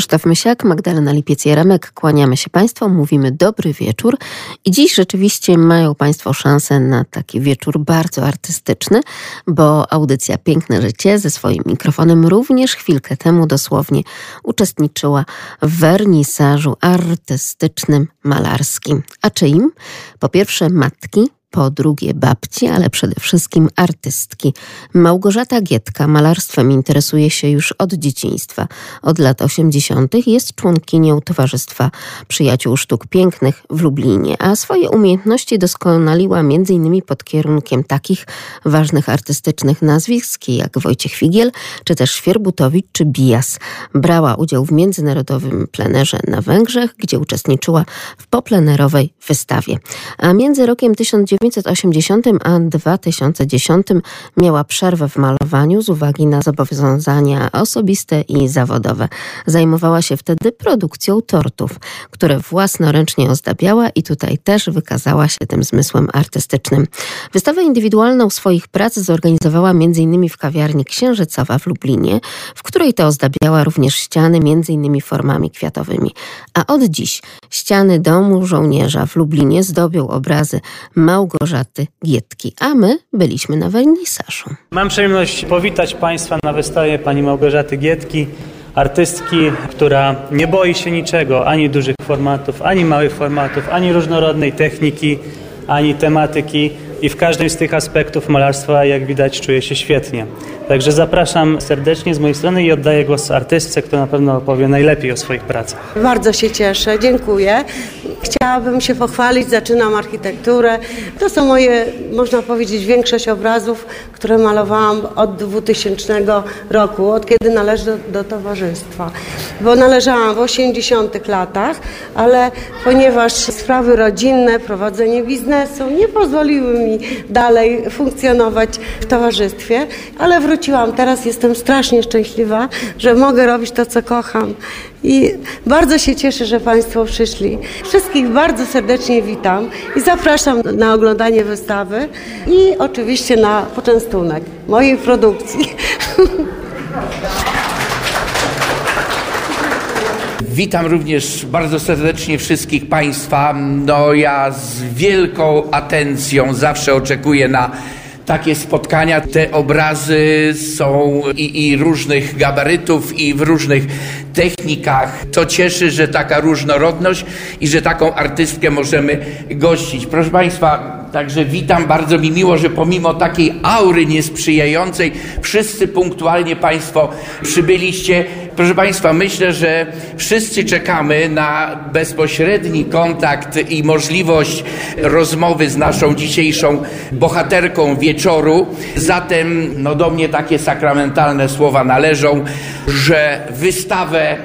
Krzysztof Mysiak, Magdalena Lipiec-Jaremek, kłaniamy się Państwu, mówimy dobry wieczór i dziś rzeczywiście mają Państwo szansę na taki wieczór bardzo artystyczny, bo audycja Piękne Życie ze swoim mikrofonem również chwilkę temu dosłownie uczestniczyła w wernisażu artystycznym malarskim. A czyim? Po pierwsze matki, po drugie babci, ale przede wszystkim artystki. Małgorzata Gietka malarstwem interesuje się już od dzieciństwa. Od lat 80. jest członkinią Towarzystwa Przyjaciół Sztuk Pięknych w Lublinie, a swoje umiejętności doskonaliła m.in. pod kierunkiem takich ważnych artystycznych nazwisk jak Wojciech Figiel, czy też Świerbutowicz czy Bijas. Brała udział w międzynarodowym plenerze na Węgrzech, gdzie uczestniczyła w poplenerowej wystawie. A między rokiem 1900 1980 a 2010 miała przerwę w malowaniu z uwagi na zobowiązania osobiste i zawodowe. Zajmowała się wtedy produkcją tortów, które własnoręcznie ozdabiała i tutaj też wykazała się tym zmysłem artystycznym. Wystawę indywidualną swoich prac zorganizowała m.in. w kawiarni Księżycowa w Lublinie, w której to ozdabiała również ściany m.in. formami kwiatowymi. A od dziś ściany domu żołnierza w Lublinie zdobią obrazy Małgorzaty Małgorzaty Gietki, a my byliśmy na wernisażu. Mam przyjemność powitać Państwa na wystawie pani Małgorzaty Gietki, artystki, która nie boi się niczego, ani dużych formatów, ani małych formatów, ani różnorodnej techniki, ani tematyki i w każdym z tych aspektów malarstwa, jak widać, czuje się świetnie. Także zapraszam serdecznie z mojej strony i oddaję głos artystce, która na pewno opowie najlepiej o swoich pracach. Bardzo się cieszę, dziękuję. Chciałabym się pochwalić, zaczynam architekturę. To są moje, można powiedzieć, większość obrazów, które malowałam od 2000 roku, od kiedy należę do, do towarzystwa. Bo należałam w 80 latach, ale ponieważ sprawy rodzinne, prowadzenie biznesu nie pozwoliły mi dalej funkcjonować w towarzystwie, ale wróciłam. Teraz jestem strasznie szczęśliwa, że mogę robić to, co kocham. I bardzo się cieszę, że Państwo przyszli. Wszystkich bardzo serdecznie witam i zapraszam na oglądanie wystawy i oczywiście na poczęstunek mojej produkcji. Witam również bardzo serdecznie wszystkich Państwa. No ja z wielką atencją zawsze oczekuję na takie spotkania. Te obrazy są i, i, różnych gabarytów, i w różnych technikach. To cieszy, że taka różnorodność i że taką artystkę możemy gościć. Proszę Państwa, Także witam, bardzo mi miło, że pomimo takiej aury niesprzyjającej, wszyscy punktualnie Państwo przybyliście. Proszę Państwa, myślę, że wszyscy czekamy na bezpośredni kontakt i możliwość rozmowy z naszą dzisiejszą bohaterką wieczoru. Zatem no, do mnie takie sakramentalne słowa należą, że wystawę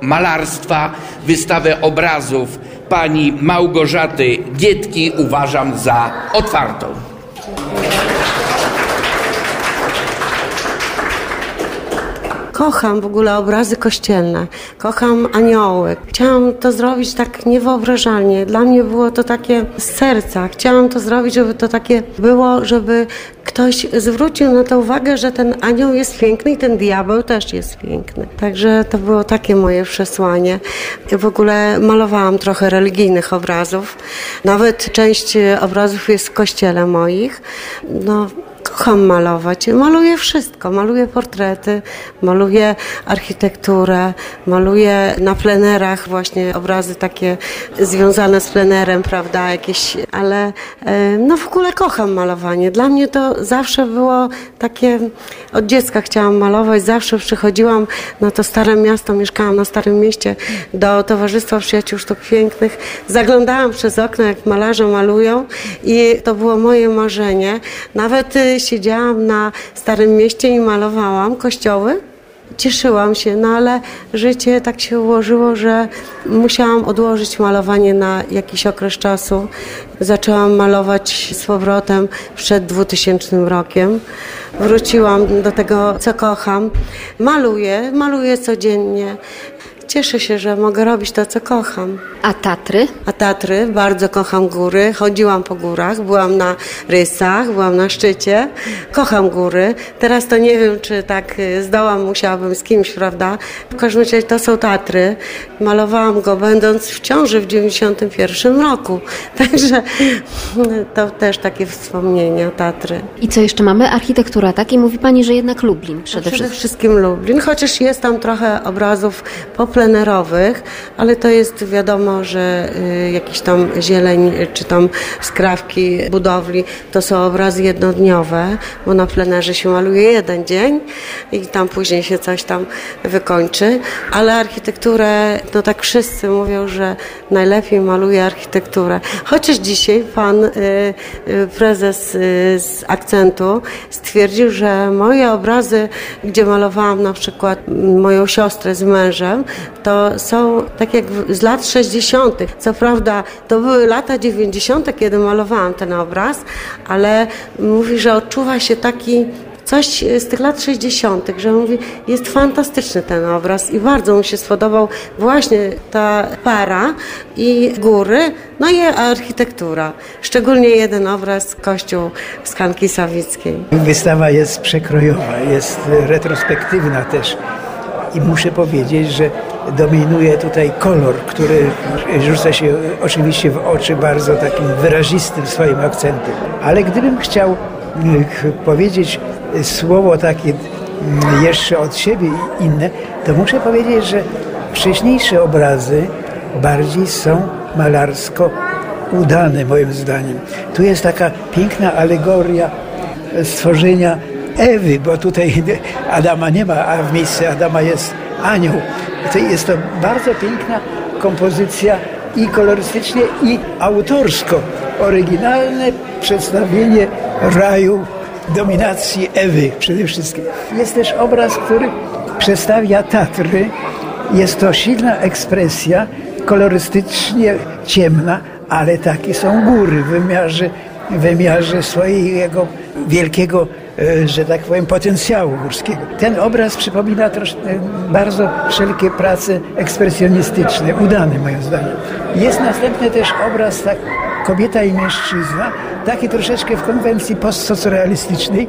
malarstwa, wystawę obrazów pani Małgorzaty Gietki uważam za otwartą. Kocham w ogóle obrazy kościelne, kocham anioły. Chciałam to zrobić tak niewyobrażalnie. Dla mnie było to takie z serca. Chciałam to zrobić, żeby to takie było, żeby ktoś zwrócił na to uwagę, że ten anioł jest piękny i ten diabeł też jest piękny. Także to było takie moje przesłanie. W ogóle malowałam trochę religijnych obrazów. Nawet część obrazów jest w kościele moich. No, kocham malować. Maluję wszystko. Maluję portrety, maluję architekturę, maluję na plenerach właśnie obrazy takie związane z plenerem, prawda, jakieś, ale e, no w ogóle kocham malowanie. Dla mnie to zawsze było takie, od dziecka chciałam malować, zawsze przychodziłam na to stare miasto, mieszkałam na Starym Mieście do Towarzystwa Przyjaciół Sztuk Pięknych. Zaglądałam przez okno, jak malarze malują i to było moje marzenie. Nawet y, siedziałam na Starym Mieście i malowałam kościoły. Cieszyłam się, no ale życie tak się ułożyło, że musiałam odłożyć malowanie na jakiś okres czasu. Zaczęłam malować z powrotem przed 2000 rokiem. Wróciłam do tego, co kocham. Maluję, maluję codziennie. Cieszę się, że mogę robić to, co kocham. A Tatry? A Tatry, bardzo kocham góry. Chodziłam po górach, byłam na rysach, byłam na szczycie. Kocham góry. Teraz to nie wiem, czy tak y, zdołam, musiałabym z kimś, prawda? W każdym razie to są Tatry. Malowałam go będąc w ciąży w 91 roku. Także to też takie wspomnienia Tatry. I co jeszcze mamy? Architektura, tak? I mówi Pani, że jednak Lublin przede, Przede wszystkim. wszystkim Lublin, chociaż jest tam trochę obrazów poplenerowych, ale to jest wiadomo, że y, jakiś tam zieleń y, czy tam skrawki budowli to są obrazy jednodniowe, bo na plenerze się maluje jeden dzień i tam później się coś tam wykończy, ale architekturę, no tak wszyscy mówią, że najlepiej maluje architekturę. Chociaż dzisiaj pan y, prezes z akcentu stwierdził, że moje obrazy, gdzie malowałam na przykład moją siostrę z mężem, to są tak jak z lat 60. Co prawda to były lata 90., kiedy malowałam ten obraz, ale mówi, że odczuwa się taki coś z tych lat 60., że mówi, jest fantastyczny ten obraz i bardzo mu się spodobał właśnie ta para i góry, no i architektura. Szczególnie jeden obraz, kościół Skanki Sawickiej. Wystawa jest przekrojowa, jest retrospektywna też. I muszę powiedzieć, że dominuje tutaj kolor, który rzuca się oczywiście w oczy bardzo takim wyrazistym swoim akcentem. Ale gdybym chciał mm, powiedzieć słowo takie mm, jeszcze od siebie inne, to muszę powiedzieć, że wcześniejsze obrazy bardziej są malarsko udane moim zdaniem. Tu jest taka piękna alegoria stworzenia Ewy, bo tutaj Adama nie ma, a w miejsce Adama jest anioł. To jest to bardzo piękna kompozycja i kolorystycznie, i autorsko. Oryginalne przedstawienie raju, dominacji Ewy przede wszystkim. Jest też obraz, który przedstawia Tatry. Jest to silna ekspresja, kolorystycznie ciemna, ale takie są góry w wymiarze, w wymiarze swojego wielkiego, że tak powiem, potencjału górskiego. Ten obraz przypomina trosz, e, bardzo wszelkie prace ekspresjonistyczne, udane moim zdaniem. Jest następny też obraz tak, kobieta i mężczyzna, taki troszeczkę w konwencji postsocrealistycznej,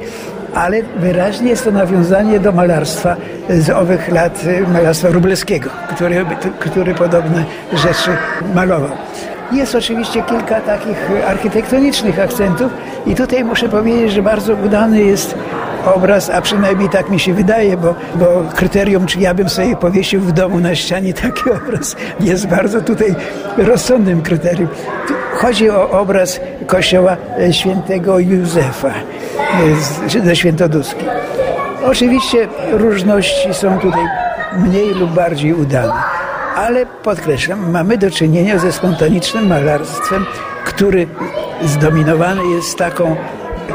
ale wyraźnie jest to nawiązanie do malarstwa z owych lat e, malarstwa Wróblewskiego, który, który podobne rzeczy malował. Jest oczywiście kilka takich architektonicznych akcentów i tutaj muszę powiedzieć, że bardzo udany jest obraz, a przynajmniej tak mi się wydaje, bo, bo kryterium, czy ja bym sobie powiesił w domu na ścianie taki obraz, jest bardzo tutaj rozsądnym kryterium. Chodzi o obraz kościoła e, świętego Józefa e, ze Świętoduski. Oczywiście różności są tutaj mniej lub bardziej udane, ale podkreślam, mamy do czynienia ze spontanicznym malarstwem, który zdominowany jest taką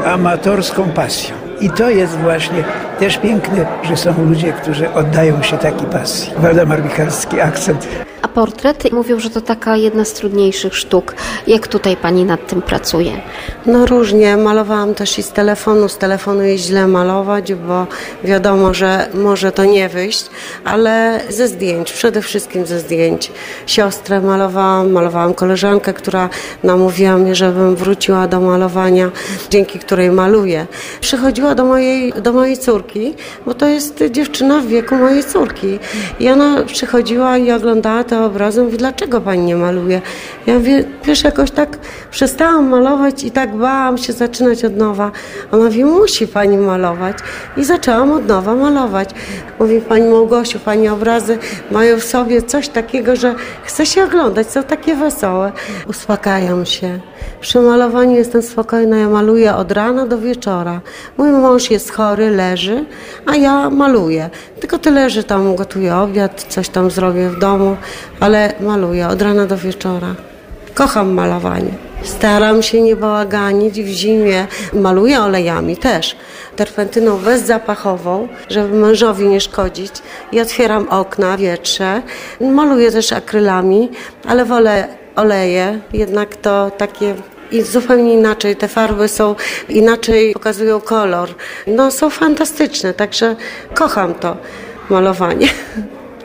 amatorską pasją. I to jest właśnie też piękne, że są ludzie, którzy oddają się takiej pasji. Waldemar Michalski, akcent. A portret? Mówią, że to taka jedna z trudniejszych sztuk. Jak tutaj Pani nad tym pracuje? No różnie, malowałam też i z telefonu. Z telefonu jest źle malować, bo wiadomo, że może to nie wyjść, ale ze zdjęć, przede wszystkim ze zdjęć. Siostrę malowałam, malowałam koleżankę, która namówiła mnie, żebym wróciła do malowania, dzięki której maluję. Przychodziła do mojej, do mojej córki, bo to jest dziewczyna w wieku mojej córki. I ona przychodziła i oglądała te obrazy, mówi, dlaczego pani nie maluje? Ja mówię, wiesz, jakoś tak przestałam malować i tak bałam się zaczynać od nowa. Ona mówi, musi pani malować. I zaczęłam od nowa malować. Mówi, pani Małgosiu, pani obrazy mają w sobie coś takiego, że chce się oglądać, są takie wesołe. Uspokajam się. Przy malowaniu jestem spokojna, ja maluję od rana do wieczora. Mój mąż jest chory, leży, a ja maluję. Tylko tyle, że tam gotuję obiad, coś tam zrobię w domu, ale maluję od rana do wieczora. Kocham malowanie. Staram się nie bałaganić w zimie. Maluję olejami też. Terpentyną bezzapachową, żeby mężowi nie szkodzić. I otwieram okna, wietrze. Maluję też akrylami, ale wolę oleje. Jednak to takie i zupełnie inaczej. Te farby są inaczej, pokazują kolor. No są fantastyczne, także kocham to malowanie.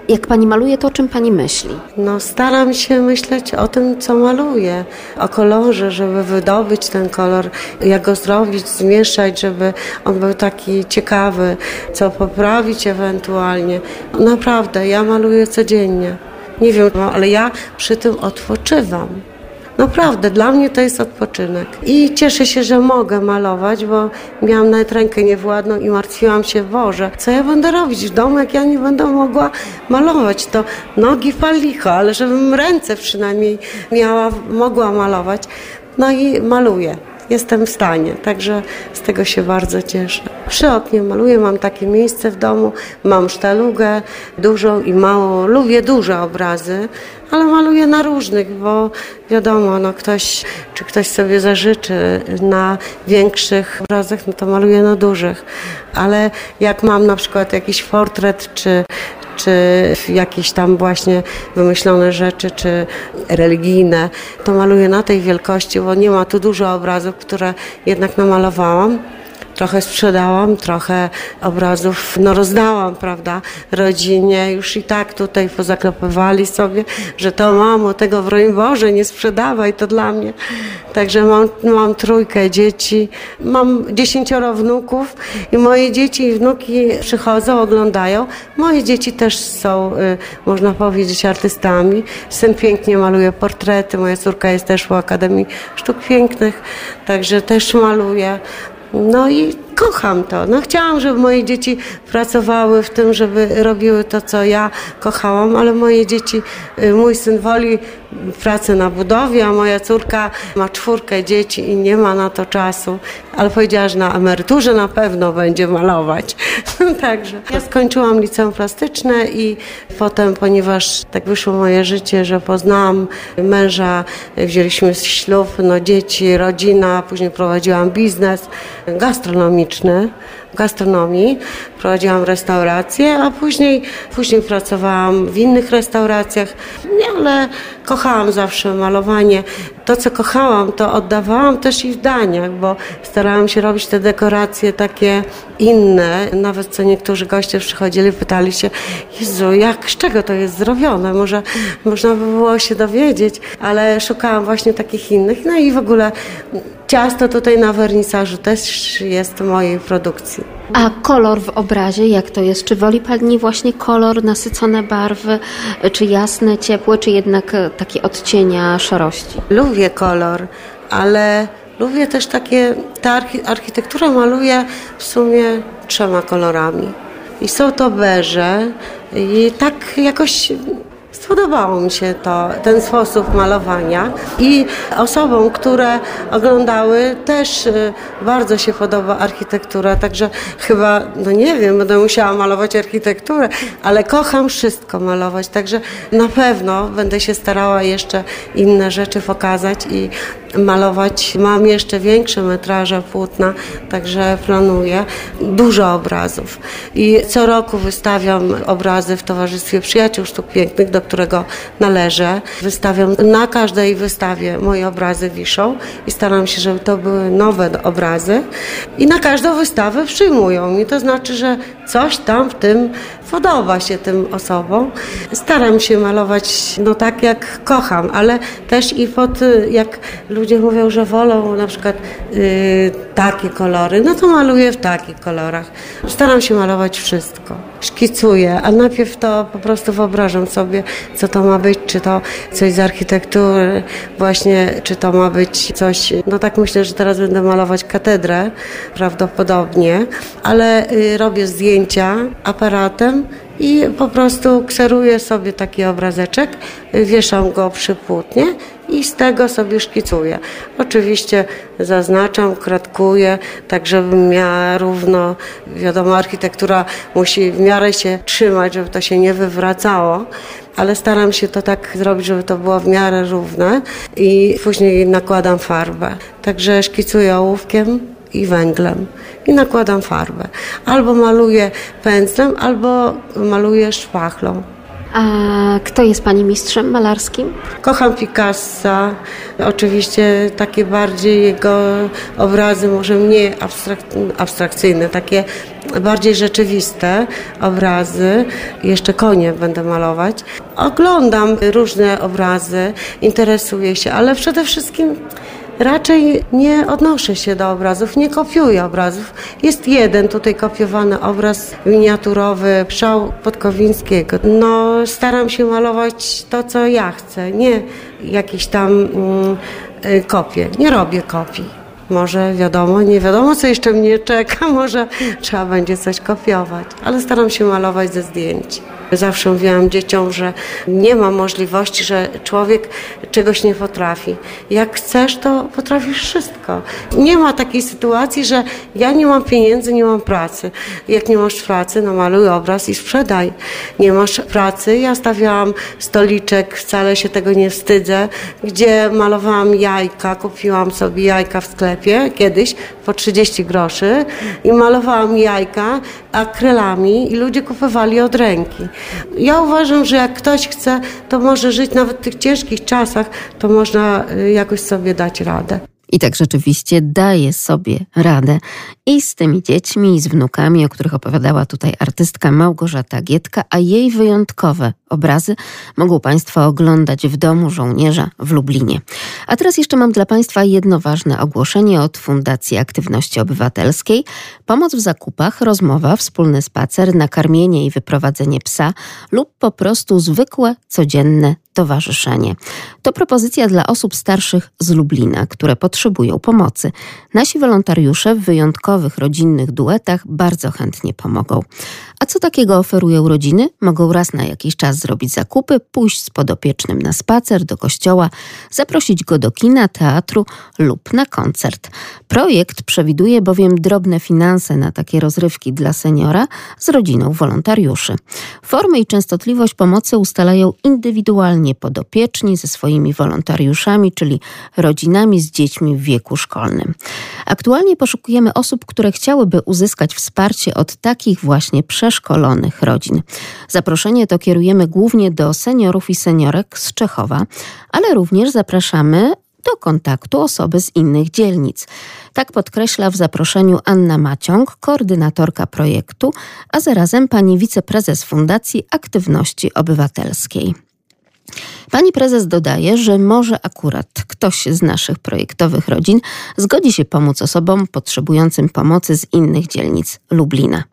Jak pani maluje, to o czym pani myśli? No, staram się myśleć o tym, co maluję, o kolorze, żeby wydobyć ten kolor, jak go zrobić, zmieszać, żeby on był taki ciekawy, co poprawić ewentualnie. Naprawdę, ja maluję codziennie. Nie wiem, ale ja przy tym odpoczywam. Naprawdę, dla mnie to jest odpoczynek. I cieszę się, że mogę malować, bo miałam nawet rękę niewładną i martwiłam się, Boże, co ja będę robić w domu, jak ja nie będę mogła malować. To nogi palicho, ale żebym ręce przynajmniej miała, mogła malować. No i maluję jestem w stanie, także z tego się bardzo cieszę. Przy oknie maluję, mam takie miejsce w domu, mam sztalugę dużą i małą, lubię duże obrazy, ale maluję na różnych, bo wiadomo, no ktoś, czy ktoś sobie zażyczy na większych obrazach, no to maluję na dużych, ale jak mam na przykład jakiś portret, czy czy jakieś tam właśnie wymyślone rzeczy, czy religijne, to maluję na tej wielkości, bo nie ma tu dużo obrazów, które jednak namalowałam. Trochę sprzedałam, trochę obrazów no rozdałam, prawda, rodzinie. Już i tak tutaj pozaklepywali sobie, że to mamo, tego broń Boże, nie sprzedawaj, to dla mnie. Także mam, mam trójkę dzieci, mam dziesięcioro wnuków i moje dzieci i wnuki przychodzą, oglądają. Moje dzieci też są, y, można powiedzieć, artystami. Syn pięknie maluje portrety, moja córka jest też w Akademii Sztuk Pięknych, także też maluje. No i kocham to. No chciałam, żeby moje dzieci pracowały w tym, żeby robiły to, co ja kochałam, ale moje dzieci, y, mój syn woli pracę na budowie, a moja córka ma czwórkę dzieci i nie ma na to czasu, ale powiedziała, że na emeryturze na pewno będzie malować. Także ja skończyłam liceum plastyczne i potem, ponieważ tak wyszło moje życie, że poznałam męża, wzięliśmy ślub, no dzieci, rodzina, później prowadziłam biznes gastronomiczny w gastronomii, prowadziłam restaurację, a później, później pracowałam w innych restauracjach, ale kochałam zawsze malowanie. To, co kochałam, to oddawałam też i w daniach, bo starałam się robić te dekoracje takie inne. Nawet co niektórzy goście przychodzili, pytali się, Jezu, jak, z czego to jest zrobione? Może można by było się dowiedzieć, ale szukałam właśnie takich innych. No i w ogóle ciasto tutaj na wernisażu też jest mojej produkcji. A kolor w obrazie, jak to jest? Czy woli Pani właśnie kolor, nasycone barwy, czy jasne, ciepłe, czy jednak takie odcienia szarości? Lubię kolor, ale lubię też takie, ta architektura maluje w sumie trzema kolorami. I są to beże i tak jakoś Spodobało mi się to, ten sposób malowania i osobom, które oglądały też y, bardzo się podoba architektura, także chyba, no nie wiem, będę musiała malować architekturę, ale kocham wszystko malować, także na pewno będę się starała jeszcze inne rzeczy pokazać i malować. Mam jeszcze większe metraże płótna, także planuję dużo obrazów. I co roku wystawiam obrazy w Towarzystwie Przyjaciół Sztuk Pięknych, do którego należę. Wystawiam na każdej wystawie moje obrazy wiszą i staram się, żeby to były nowe obrazy. I na każdą wystawę przyjmują mi, to znaczy, że coś tam w tym podoba się tym osobom. Staram się malować no tak jak kocham, ale też i pod jak ludzie mówią, że wolą na przykład y, takie kolory, no to maluję w takich kolorach. Staram się malować wszystko. Szkicuję, a najpierw to po prostu wyobrażam sobie, co to ma być, czy to coś z architektury, właśnie, czy to ma być coś, no tak myślę, że teraz będę malować katedrę prawdopodobnie, ale y, robię zdjęcia aparatem i po prostu kseruję sobie taki obrazeczek, wieszam go przy płótnie i z tego sobie szkicuję. Oczywiście zaznaczam, kratkuję, tak żebym miała równo, wiadomo, architektura musi w miarę się trzymać, żeby to się nie wywracało, ale staram się to tak zrobić, żeby to było w miarę równe i później nakładam farbę. Także szkicuję ołówkiem i węglem i nakładam farbę. Albo maluję pędzlem, albo maluję szpachlą. A kto jest Pani mistrzem malarskim? Kocham Picassa. Oczywiście takie bardziej jego obrazy, może mniej abstrak abstrakcyjne, takie bardziej rzeczywiste obrazy. Jeszcze konie będę malować. Oglądam różne obrazy, interesuję się, ale przede wszystkim raczej nie odnoszę się do obrazów, nie kopiuję obrazów. Jest jeden tutaj kopiowany obraz miniaturowy Pszał Podkowińskiego. No, staram się malować to, co ja chcę, nie jakieś tam mm, y, kopie. Nie robię kopii. Może wiadomo, nie wiadomo, co jeszcze mnie czeka, może trzeba będzie coś kopiować, ale staram się malować ze zdjęć. Zawsze mówiłam dzieciom, że nie ma możliwości, że człowiek czegoś nie potrafi. Jak chcesz, to potrafisz wszystko. Nie ma takiej sytuacji, że ja nie mam pieniędzy, nie mam pracy. Jak nie masz pracy, no maluj obraz i sprzedaj. Nie masz pracy, ja stawiałam stoliczek, wcale się tego nie wstydzę, gdzie malowałam jajka, kupiłam sobie jajka w sklepie kiedyś po 30 groszy i malowałam jajka akrylami i ludzie kupowali od ręki. Ja uważam, że jak ktoś chce, to może żyć nawet w tych ciężkich czasach, to można y, jakoś sobie dać radę. I tak rzeczywiście daje sobie radę i z tymi dziećmi, i z wnukami, o których opowiadała tutaj artystka Małgorzata Gietka, a jej wyjątkowe obrazy mogą Państwo oglądać w domu żołnierza w Lublinie. A teraz jeszcze mam dla Państwa jedno ważne ogłoszenie od Fundacji Aktywności Obywatelskiej. Pomoc w zakupach, rozmowa, wspólny spacer, nakarmienie i wyprowadzenie psa lub po prostu zwykłe, codzienne towarzyszenie. To propozycja dla osób starszych z Lublina, które potrzebują pomocy. Nasi wolontariusze w wyjątkowych rodzinnych duetach bardzo chętnie pomogą. A co takiego oferują rodziny? Mogą raz na jakiś czas zrobić zakupy, pójść z podopiecznym na spacer, do kościoła, zaprosić go do kina, teatru lub na koncert. Projekt przewiduje bowiem drobne finanse na takie rozrywki dla seniora z rodziną wolontariuszy. Formy i częstotliwość pomocy ustalają indywidualnie podopieczni ze swoimi wolontariuszami, czyli rodzinami z dziećmi w wieku szkolnym. Aktualnie poszukujemy osób, które chciałyby uzyskać wsparcie od takich właśnie przeszkolonych rodzin. Zaproszenie to kierujemy głównie do seniorów i seniorek z Czechowa, ale również zapraszamy do kontaktu osoby z innych dzielnic. Tak podkreśla w zaproszeniu Anna Maciąg, koordynatorka projektu, a zarazem pani wiceprezes Fundacji Aktywności Obywatelskiej. Pani prezes dodaje, że może akurat ktoś z naszych projektowych rodzin zgodzi się pomóc osobom potrzebującym pomocy z innych dzielnic Lublina.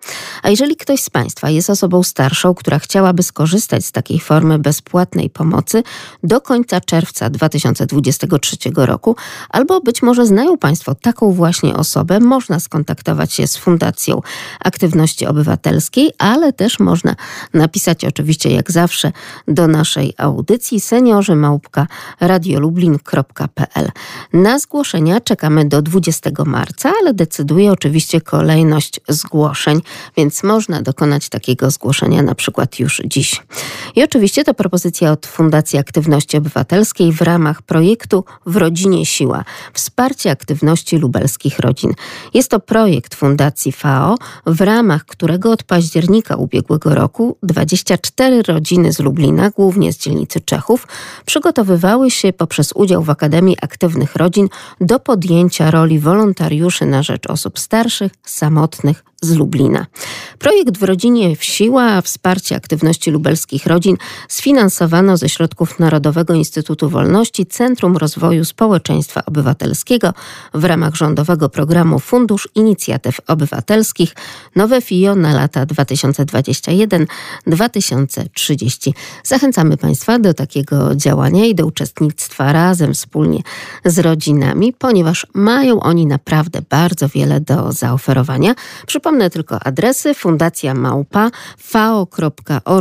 A jeżeli ktoś z Państwa jest osobą starszą, która chciałaby skorzystać z takiej formy bezpłatnej pomocy do końca czerwca 2023 roku, albo być może znają Państwo taką właśnie osobę, można skontaktować się z Fundacją Aktywności Obywatelskiej, ale też można napisać oczywiście jak zawsze do naszej audycji seniorzy małpka radiolublin.pl. Na zgłoszenia czekamy do 20 marca, ale decyduje oczywiście kolejność zgłoszeń, więc można dokonać takiego zgłoszenia na przykład już dziś. I oczywiście to propozycja od Fundacji Aktywności Obywatelskiej w ramach projektu W Rodzinie Siła wsparcie aktywności lubelskich rodzin. Jest to projekt Fundacji FAO, w ramach którego od października ubiegłego roku 24 rodziny z Lublina, głównie z dzielnicy Czechów, przygotowywały się poprzez udział w Akademii Aktywnych Rodzin do podjęcia roli wolontariuszy na rzecz osób starszych, samotnych, z Lublina. Projekt w rodzinie wsiła, wsparcie aktywności lubelskich rodzin sfinansowano ze środków Narodowego Instytutu Wolności Centrum Rozwoju Społeczeństwa Obywatelskiego w ramach rządowego programu Fundusz Inicjatyw Obywatelskich Nowe FIO na lata 2021-2030. Zachęcamy Państwa do takiego działania i do uczestnictwa razem, wspólnie z rodzinami, ponieważ mają oni naprawdę bardzo wiele do zaoferowania. Przypomnę, Przypomnę tylko adresy fundacja małpa fao.org.pl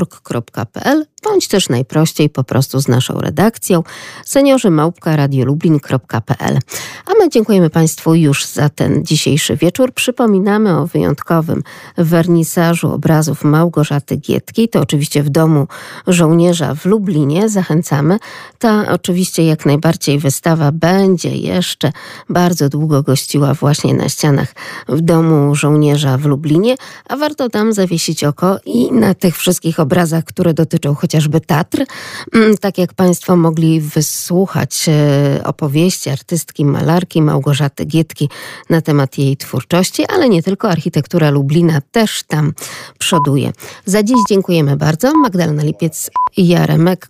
bądź też najprościej po prostu z naszą redakcją seniorzy małpka radiolublin.pl. A my dziękujemy Państwu już za ten dzisiejszy wieczór. Przypominamy o wyjątkowym wernisażu obrazów Małgorzaty Gietki. To oczywiście w domu żołnierza w Lublinie. Zachęcamy. Ta oczywiście jak najbardziej wystawa będzie jeszcze bardzo długo gościła właśnie na ścianach w domu żołnierza w Lublinie, a warto tam zawiesić oko i na tych wszystkich obrazach, które dotyczą chociażby Tatr. Mm, tak jak Państwo mogli wysłuchać e, opowieści artystki, malarki Małgorzaty Gietki na temat jej twórczości, ale nie tylko architektura Lublina też tam przoduje. Za dziś dziękujemy bardzo. Magdalena Lipiec i Jaremek